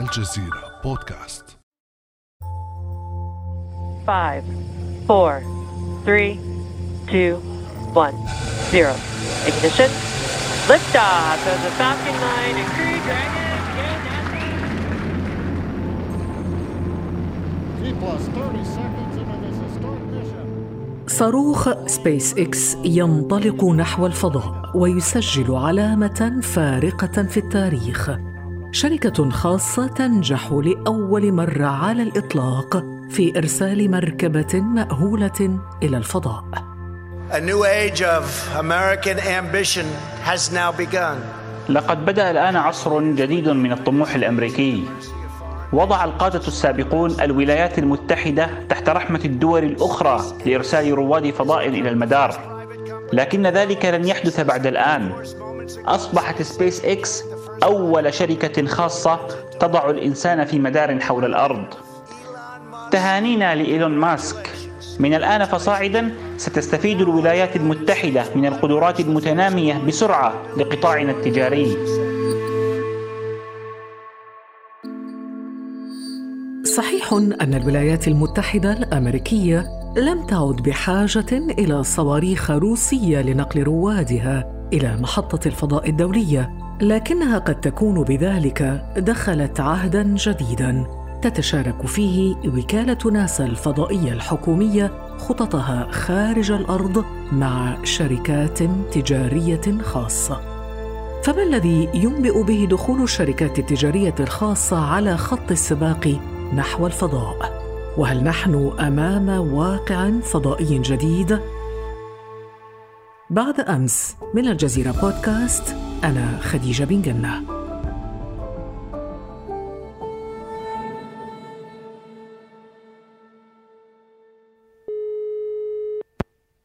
الجزيرة بودكاست. 5 4 3 2 1 0 Ignition. Lift off of the Falcon 9 and Crew Dragon. صاروخ سبيس إكس ينطلق نحو الفضاء ويسجل علامة فارقة في التاريخ. شركة خاصة تنجح لاول مرة على الإطلاق في إرسال مركبة مأهولة إلى الفضاء. A new age of American ambition has now begun. لقد بدأ الآن عصر جديد من الطموح الأمريكي. وضع القادة السابقون الولايات المتحدة تحت رحمة الدول الأخرى لإرسال رواد فضاء إلى المدار. لكن ذلك لن يحدث بعد الآن. أصبحت سبيس إكس أول شركة خاصة تضع الإنسان في مدار حول الأرض. تهانينا لإيلون ماسك. من الآن فصاعدا ستستفيد الولايات المتحدة من القدرات المتنامية بسرعة لقطاعنا التجاري. صحيح أن الولايات المتحدة الأمريكية لم تعد بحاجة إلى صواريخ روسية لنقل روادها إلى محطة الفضاء الدولية. لكنها قد تكون بذلك دخلت عهدا جديدا تتشارك فيه وكاله ناسا الفضائية الحكومية خططها خارج الأرض مع شركات تجارية خاصة. فما الذي ينبئ به دخول الشركات التجارية الخاصة على خط السباق نحو الفضاء؟ وهل نحن أمام واقع فضائي جديد؟ بعد أمس من الجزيرة بودكاست أنا خديجة بن جنة.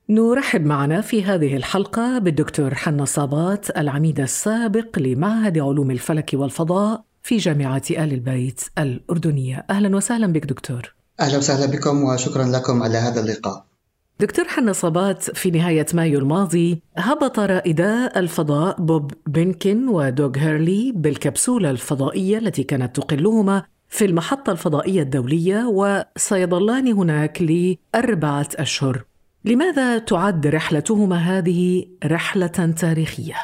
نرحب معنا في هذه الحلقة بالدكتور حنا صابات العميد السابق لمعهد علوم الفلك والفضاء في جامعة آل البيت الأردنية. أهلا وسهلا بك دكتور. أهلا وسهلا بكم وشكرا لكم على هذا اللقاء. دكتور حنا صابات في نهاية مايو الماضي هبط رائدا الفضاء بوب بينكن ودوغ هيرلي بالكبسولة الفضائية التي كانت تقلهما في المحطة الفضائية الدولية وسيظلان هناك لأربعة أشهر لماذا تعد رحلتهما هذه رحلة تاريخية؟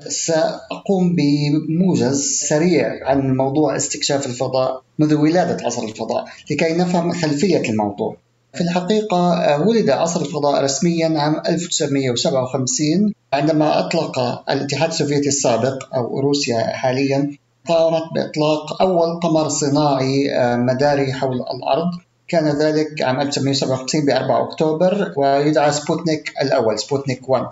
سأقوم بموجز سريع عن موضوع استكشاف الفضاء منذ ولادة عصر الفضاء لكي نفهم خلفية الموضوع في الحقيقة ولد عصر الفضاء رسميا عام 1957 عندما أطلق الاتحاد السوفيتي السابق أو روسيا حاليا قامت بإطلاق أول قمر صناعي مداري حول الأرض. كان ذلك عام 1957 ب 4 أكتوبر ويدعى سبوتنيك الأول سبوتنيك 1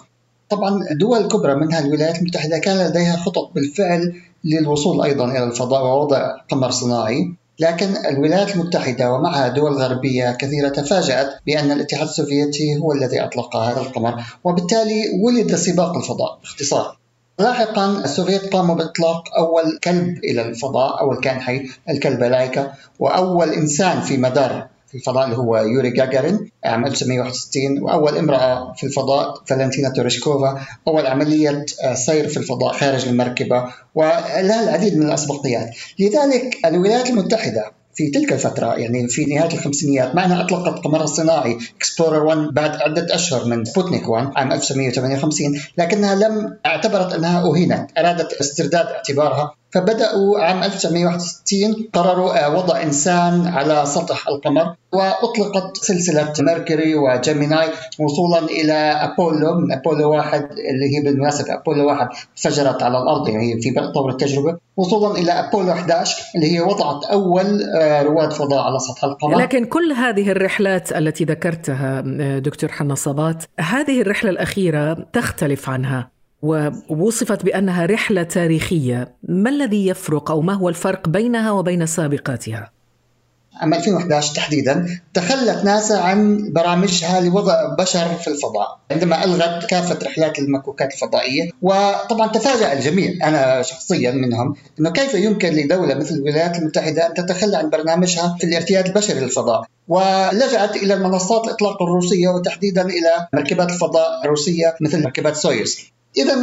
طبعا دول كبرى منها الولايات المتحدة كان لديها خطط بالفعل للوصول أيضا إلى الفضاء ووضع قمر صناعي. لكن الولايات المتحدة ومعها دول غربية كثيرة تفاجأت بأن الاتحاد السوفيتي هو الذي أطلق هذا القمر وبالتالي ولد سباق الفضاء باختصار. لاحقا السوفيت قاموا بإطلاق أول كلب إلى الفضاء أول كائن حي الكلب لايكا وأول إنسان في مدار الفضاء اللي هو يوري جاجارين عام 1961 وأول امرأة في الفضاء فالنتينا تيريشكوفا. أول عملية سير في الفضاء خارج المركبة. ولها العديد من الأسبقيات. لذلك الولايات المتحدة في تلك الفترة يعني في نهاية الخمسينيات مع أنها أطلقت قمرها الصناعي اكسبلورر 1 بعد عدة أشهر من سبوتنيك 1 عام 1958 لكنها لم اعتبرت أنها أهينت. أرادت استرداد اعتبارها فبدأوا عام 1961 قرروا وضع إنسان على سطح القمر وأطلقت سلسلة ميركوري وجيميناي وصولا إلى أبولو من أبولو واحد اللي هي بالمناسبة أبولو واحد فجرت على الأرض يعني في طور التجربة. وصولا إلى أبولو 11 اللي هي وضعت أول رواد فضاء على سطح القمر. لكن كل هذه الرحلات التي ذكرتها دكتور حنا صبات هذه الرحلة الأخيرة تختلف عنها. ووصفت بأنها رحلة تاريخية، ما الذي يفرق أو ما هو الفرق بينها وبين سابقاتها؟ عام 2011 تحديدا تخلت ناسا عن برامجها لوضع بشر في الفضاء. عندما ألغت كافة رحلات المكوكات الفضائية وطبعا تفاجأ الجميع أنا شخصيا منهم إنه كيف يمكن لدولة مثل الولايات المتحدة أن تتخلى عن برنامجها في الارتياد البشري للفضاء؟ ولجأت إلى المنصات الإطلاق الروسية وتحديدا إلى مركبات الفضاء الروسية مثل مركبات سويوز إذا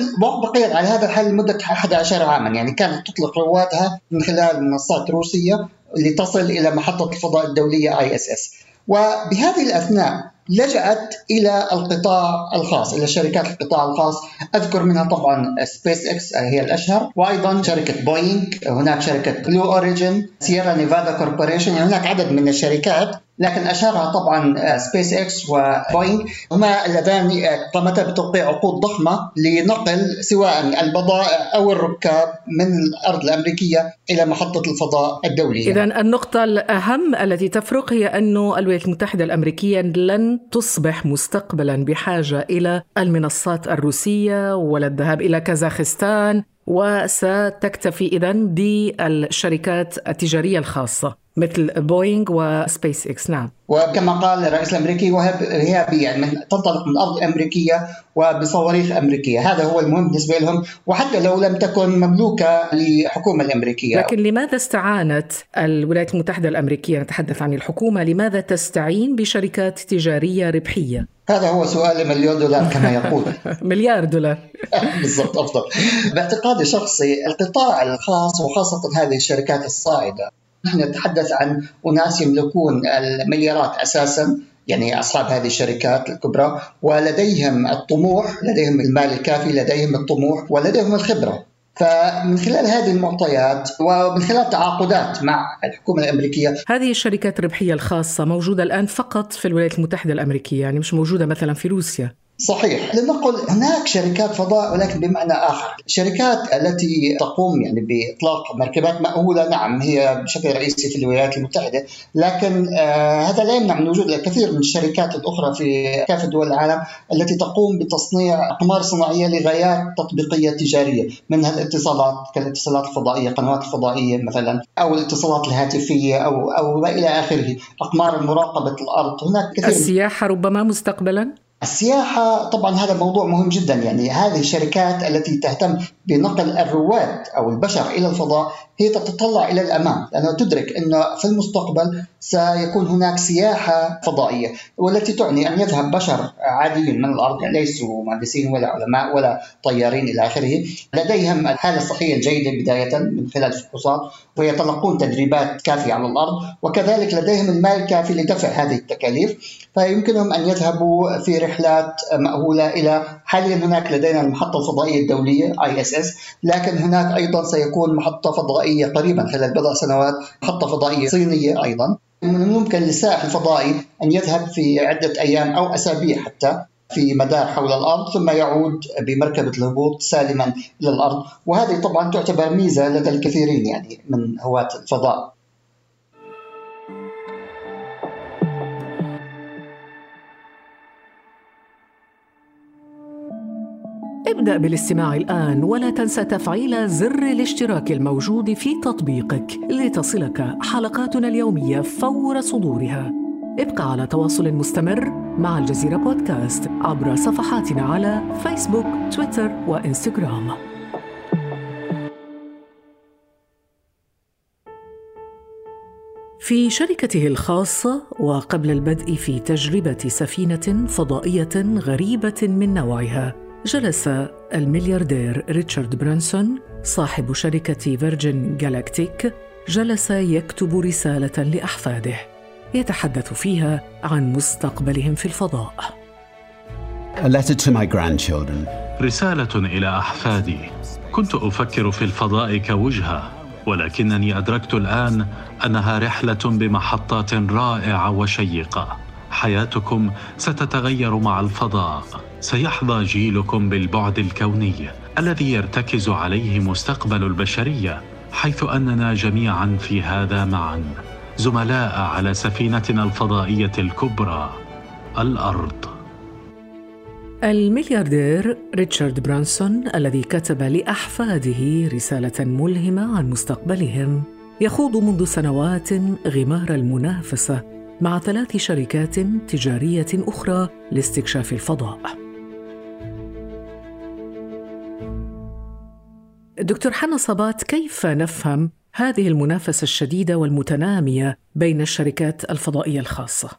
بقيت على هذا الحال لمدة 11 عاما يعني كانت تطلق روادها من خلال منصات روسية لتصل إلى محطة الفضاء الدولية ISS وبهذه الأثناء لجأت إلى القطاع الخاص إلى شركات القطاع الخاص. أذكر منها طبعا سبيس إكس هي الأشهر. وأيضا شركة بوينغ هناك شركة بلو أوريجين سيرا نيفادا كوربوريشن يعني هناك عدد من الشركات لكن اشهرها طبعا سبيس إكس وبوينغ هما اللذان قامتا بتوقيع عقود ضخمة لنقل سواء البضائع أو الركاب من الأرض الأمريكية إلى محطة الفضاء الدولية. اذا النقطة الأهم التي تفرق هي أن الولايات المتحدة الأمريكية لن تصبح مستقبلا بحاجة إلى المنصات الروسية ولا الذهاب إلى كازاخستان وستكتفي اذا بالشركات التجارية الخاصة. مثل بوينغ وسبيس إكس نعم. وكما قال الرئيس الأمريكي وهي يعني من تنطلق من أرض أمريكية وبصواريخ أمريكية، هذا هو المهم بالنسبة لهم وحتى لو لم تكن مملوكة للحكومة الأمريكية. لكن لماذا استعانت الولايات المتحدة الأمريكية؟ نتحدث عن الحكومة، لماذا تستعين بشركات تجارية ربحية؟ هذا هو سؤال مليون دولار كما يقول. مليار دولار. بالضبط أفضل. باعتقادي الشخصي القطاع الخاص وخاصة هذه الشركات الصاعدة نحن نتحدث عن أناس يملكون المليارات أساسا يعني أصحاب هذه الشركات الكبرى ولديهم الطموح لديهم المال الكافي لديهم الطموح ولديهم الخبرة. فمن خلال هذه المعطيات ومن خلال تعاقدات مع الحكومة الأمريكية هذه الشركات الربحية الخاصة موجودة الآن فقط في الولايات المتحدة الأمريكية يعني مش موجودة مثلا في روسيا. صحيح. لنقل هناك شركات فضاء ولكن بمعنى آخر. الشركات التي تقوم يعني بإطلاق مركبات مأهولة نعم هي بشكل رئيسي في الولايات المتحدة لكن آه هذا لا يمنع من وجود الكثير من الشركات الأخرى في كافه دول العالم التي تقوم بتصنيع اقمار صناعية لغايات تطبيقية تجارية منها الاتصالات كالاتصالات الفضائية القنوات الفضائيه مثلا أو الاتصالات الهاتفية أو أو إلى آخره أقمار مراقبة الأرض. هناك كثير السياحة ربما مستقبلا؟ السياحة طبعا هذا موضوع مهم جدا يعني هذه الشركات التي تهتم بنقل الرواد أو البشر إلى الفضاء هي تتطلع إلى الأمام لأنها تدرك أنه في المستقبل سيكون هناك سياحة فضائية والتي تعني أن يذهب بشر عاديين من الأرض يعني ليسوا مهندسين ولا علماء ولا طيارين إلى آخره. لديهم الحالة الصحية الجيدة بداية من خلال الفحوصات ويتلقون تدريبات كافية على الأرض وكذلك لديهم المال الكافي لدفع هذه التكاليف فيمكنهم أن يذهبوا في رحلات مأهولة إلى حاليا هناك لدينا المحطة الفضائية الدولية ISS لكن هناك أيضا سيكون محطة فضائية قريبا خلال بضع سنوات محطة فضائية صينية أيضا. من الممكن للسائح الفضائي أن يذهب في عدة أيام أو أسابيع حتى في مدار حول الأرض ثم يعود بمركبة الهبوط سالما إلى الأرض وهذه طبعا تعتبر ميزة لدى الكثيرين يعني من هواة الفضاء. ابدأ بالاستماع الآن ولا تنسى تفعيل زر الاشتراك الموجود في تطبيقك لتصلك حلقاتنا اليومية فور صدورها. ابقى على تواصل مستمر مع الجزيرة بودكاست عبر صفحاتنا على فيسبوك، تويتر وإنستغرام. في شركته الخاصة وقبل البدء في تجربة سفينة فضائية غريبة من نوعها جلس الملياردير ريتشارد برانسون صاحب شركة فيرجن جالاكتيك جلس يكتب رسالة لأحفاده يتحدث فيها عن مستقبلهم في الفضاء. A letter to my grandchildren. رسالة إلى أحفادي. كنت أفكر في الفضاء كوجهة، ولكنني أدركت الآن أنها رحلة بمحطات رائعة وشيقة. حياتكم ستتغير مع الفضاء. سيحظى جيلكم بالبعد الكوني الذي يرتكز عليه مستقبل البشرية حيث أننا جميعا في هذا معا. زملاء على سفينتنا الفضائية الكبرى الأرض. الملياردير ريتشارد برانسون الذي كتب لأحفاده رسالة ملهمة عن مستقبلهم يخوض منذ سنوات غمار المنافسة مع ثلاث شركات تجارية أخرى لاستكشاف الفضاء. دكتور حنا صبات كيف نفهم هذه المنافسة الشديدة والمتنامية بين الشركات الفضائية الخاصة؟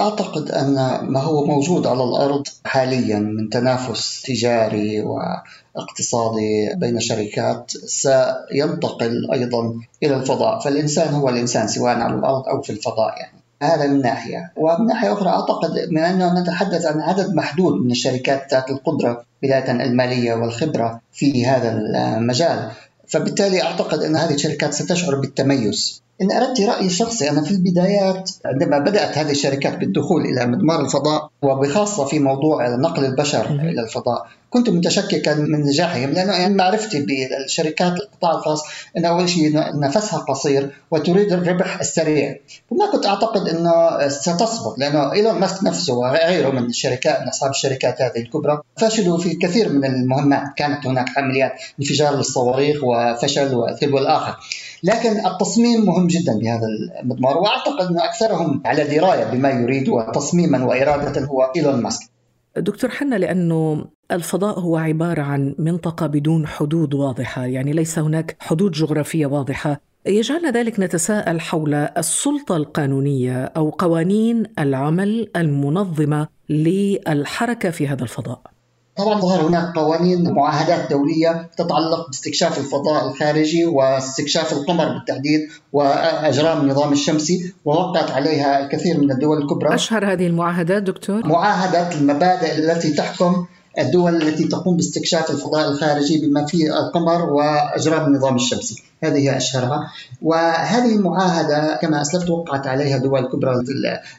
أعتقد أن ما هو موجود على الأرض حاليا من تنافس تجاري واقتصادي بين شركات سينتقل أيضا إلى الفضاء فالإنسان هو الإنسان سواء على الأرض أو في الفضاء يعني هذا من ناحية ومن ناحية أخرى أعتقد من أنه نتحدث عن عدد محدود من الشركات ذات القدرة بداية المالية والخبرة في هذا المجال. فبالتالي أعتقد أن هذه الشركات ستشعر بالتميز. إن أردت رأيي الشخصي أنا في البدايات عندما بدأت هذه الشركات بالدخول إلى مضمار الفضاء وبخاصة في موضوع نقل البشر إلى الفضاء كنت متشككا من نجاحهم لأنه يعني معرفتي بالشركات القطاع الخاص ان أول شيء نفسها قصير وتريد الربح السريع. وما كنت أعتقد إنه ستصمد لأنه إيلون ماسك نفسه وغيره من الشركات من أصحاب الشركات هذه الكبرى فشلوا في كثير من المهمات. كانت هناك عمليات انفجار للصواريخ وفشل وثلو الآخر لكن التصميم مهم جدا بهذا المضمار وأعتقد ان أكثرهم على دراية بما يريد وتصميما وإرادة هو إيلون ماسك. دكتور حنا لأنه الفضاء هو عبارة عن منطقة بدون حدود واضحة، يعني ليس هناك حدود جغرافية واضحة، يجعلنا ذلك نتساءل حول السلطة القانونية أو قوانين العمل المنظمة للحركة في هذا الفضاء. طبعا ظهر هناك قوانين معاهدات دولية تتعلق باستكشاف الفضاء الخارجي واستكشاف القمر بالتحديد وأجرام النظام الشمسي ووقعت عليها الكثير من الدول الكبرى. أشهر هذه المعاهدات دكتور؟ معاهدة المبادئ التي تحكم الدول التي تقوم باستكشاف الفضاء الخارجي بما فيه القمر وأجرام النظام الشمسي. هذه هي أشهرها. وهذه المعاهدة كما أسلفت وقعت عليها دول كبرى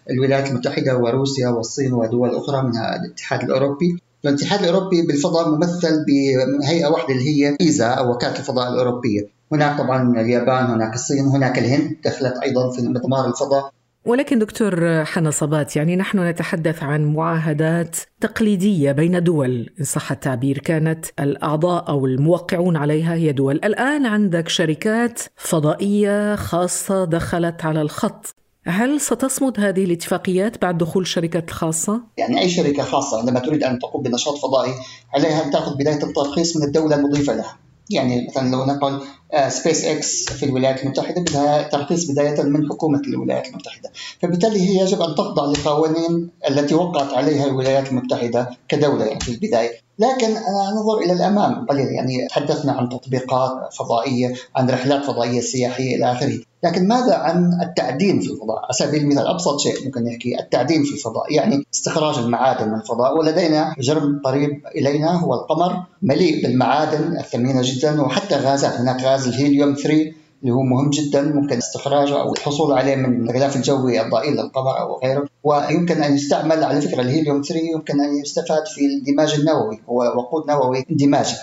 الولايات المتحدة وروسيا والصين ودول أخرى منها الاتحاد الأوروبي. الاتحاد الأوروبي بالفضاء ممثل بهيئة واحدة اللي هي إيزا أو وكالة الفضاء الأوروبية. هناك طبعا اليابان هناك الصين هناك الهند دخلت أيضا في مضمار الفضاء. ولكن دكتور حنا صبات يعني نحن نتحدث عن معاهدات تقليدية بين دول. إن صح التعبير كانت الأعضاء أو الموقعون عليها هي دول. الآن عندك شركات فضائية خاصة دخلت على الخط. هل ستصمد هذه الاتفاقيات بعد دخول الشركات الخاصة؟ يعني أي شركة خاصة عندما تريد أن تقوم بنشاط فضائي عليها أن تأخذ بداية الترخيص من الدولة المضيفة لها. يعني مثلا لو نقول سبيس إكس في الولايات المتحدة بدها ترخيص بداية من حكومة الولايات المتحدة، فبالتالي هي يجب أن تخضع لقوانين التي وقعت عليها الولايات المتحدة كدولة يعني في البداية، لكن ننظر إلى الأمام. قليلا يعني تحدثنا عن تطبيقات فضائية، عن رحلات فضائية سياحية إلى آخره، لكن ماذا عن التعدين في الفضاء؟ على سبيل المثال أبسط شيء ممكن نحكي التعدين في الفضاء، يعني استخراج المعادن من الفضاء. ولدينا جرم قريب إلينا هو القمر مليء بالمعادن الثمينة جدا وحتى غازات، هناك غاز الهيليوم 3 اللي هو مهم جدا ممكن استخراجه أو الحصول عليه من الغلاف الجوي الضئيل للقمر أو غيره. ويمكن أن يستعمل على فكرة الهيليوم 3 يمكن أن يستفاد في الاندماج النووي هو وقود نووي اندماجي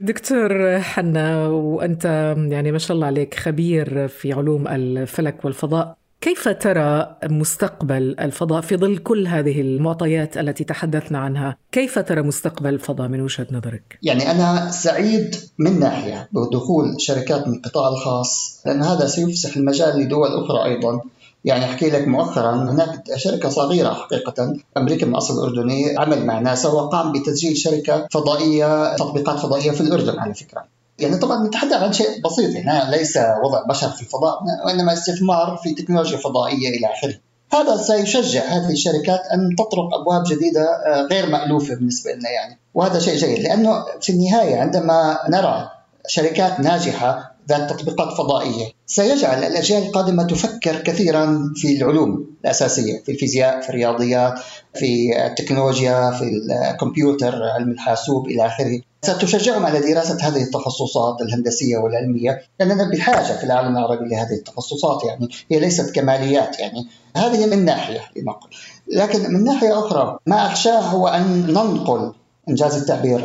دكتور حنا وأنت يعني ما شاء الله عليك خبير في علوم الفلك والفضاء. كيف ترى مستقبل الفضاء في ظل كل هذه المعطيات التي تحدثنا عنها؟ كيف ترى مستقبل الفضاء من وجهة نظرك؟ يعني أنا سعيد من ناحية بدخول شركات من القطاع الخاص لأن هذا سيفسح المجال لدول أخرى أيضا يعني أحكي لك مؤخرا هناك شركة صغيرة حقيقه أمريكا من اصل اردني عمل مع ناسا وقام بتسجيل شركة فضائية تطبيقات فضائية في الأردن على فكرة يعني طبعا نتحدث عن شيء بسيط يعني ليس وضع بشر في الفضاء وإنما استثمار في تكنولوجيا فضائية إلى آخره. هذا سيشجع هذه الشركات أن تطرق أبواب جديدة آه، غير مألوفة بالنسبة لنا يعني، وهذا شيء جيد لأنه في النهاية عندما نرى شركات ناجحة ذات تطبيقات فضائية. سيجعل الأجيال القادمة تفكر كثيرا في العلوم الأساسية في الفيزياء في الرياضيات في التكنولوجيا في الكمبيوتر علم الحاسوب إلى آخره. ستشجعهم على دراسة هذه التخصصات الهندسية والعلمية لأننا بحاجة في العالم العربي لهذه التخصصات يعني هي ليست كماليات يعني هذه من ناحية لنقل. لكن من ناحية أخرى ما أخشاه هو أن ننقل إنجاز التعبير.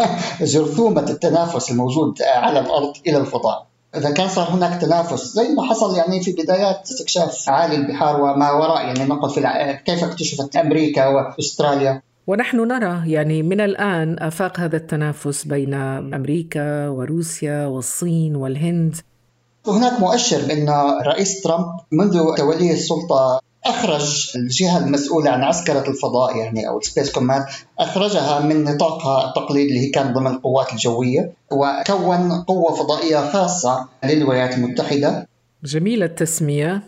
جرثومة التنافس الموجود على الأرض إلى الفضاء. إذا كان صار هناك تنافس زي ما حصل يعني في بدايات استكشاف عالي البحار وما وراء يعني نقل في كيف اكتشفت أمريكا وأستراليا. ونحن نرى يعني من الآن آفاق هذا التنافس بين أمريكا وروسيا والصين والهند. هناك مؤشر بأن رئيس ترامب منذ توليه السلطة أخرج الجهة المسؤولة عن عسكرة الفضاء يعني أو ال Space Command أخرجها من نطاقها التقليدي اللي هي كان ضمن القوات الجوية وكون قوة فضائية خاصة للولايات المتحدة. جميلة التسمية.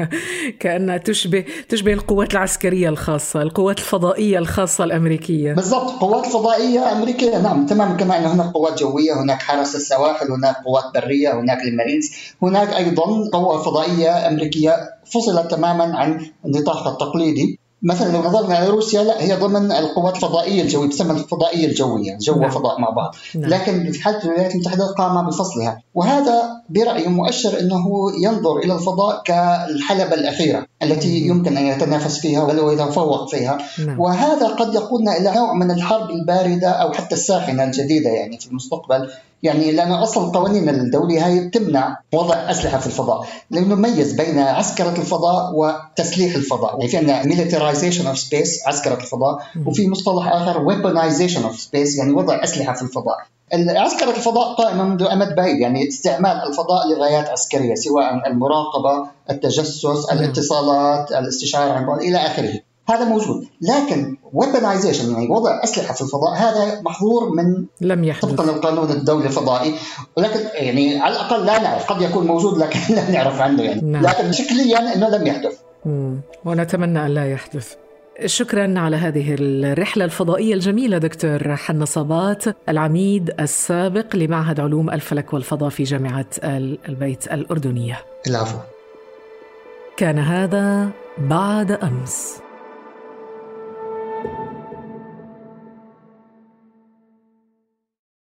كأنها تشبه تشبه القوات العسكرية الخاصة القوات الفضائية الخاصة الأمريكية. بالضبط قوات فضائية أمريكية. نعم تماما. كما أن هناك قوات جوية هناك حرس السواحل هناك قوات برية هناك المارينز هناك أيضا قوة فضائية أمريكية. فصلت تماما عن نطاقها التقليدي. مثلا لو نظرنا على روسيا لا هي ضمن القوات الفضائية الجوية تسمى الفضائية الجوية جو نعم. مع بعض نعم. لكن في حالة الولايات المتحدة قام بفصلها وهذا برأيي مؤشر إنه ينظر إلى الفضاء كالحلبة الأخيرة التي. يمكن أن يتنافس فيها ولو يتفوق فيها. نعم. وهذا قد يقودنا إلى نوع من الحرب الباردة أو حتى الساخنة الجديدة يعني في المستقبل. يعني لأن أصلا القوانين الدولية هي تمنع وضع أسلحة في الفضاء لأنه نميز بين عسكرة الفضاء وتسليح الفضاء. يعني في عندنا militarization of space عسكرة الفضاء. وفي مصطلح آخر weaponization of space يعني وضع أسلحة في الفضاء. عسكرة الفضاء قائمة منذ أمد بعيد يعني استعمال الفضاء لغايات عسكرية سواء المراقبة التجسس الاتصالات الاستشعار عن بعد إلى آخره. هذا موجود. لكن ويبنايزيشن يعني وضع أسلحة في الفضاء هذا محظور من لم يحدث. طبقا للقانون الدولي الفضائي. ولكن يعني على الأقل لا نعرف قد يكون موجود لكن لا نعرف عنه يعني. نعم. لكن شكليا إنه لم يحدث. مم. ونتمنى أن لا يحدث. شكرا على هذه الرحلة الفضائية الجميلة دكتور حنا صبات العميد السابق لمعهد علوم الفلك والفضاء في جامعة البيت الأردنية. العفو. كان هذا بعد أمس.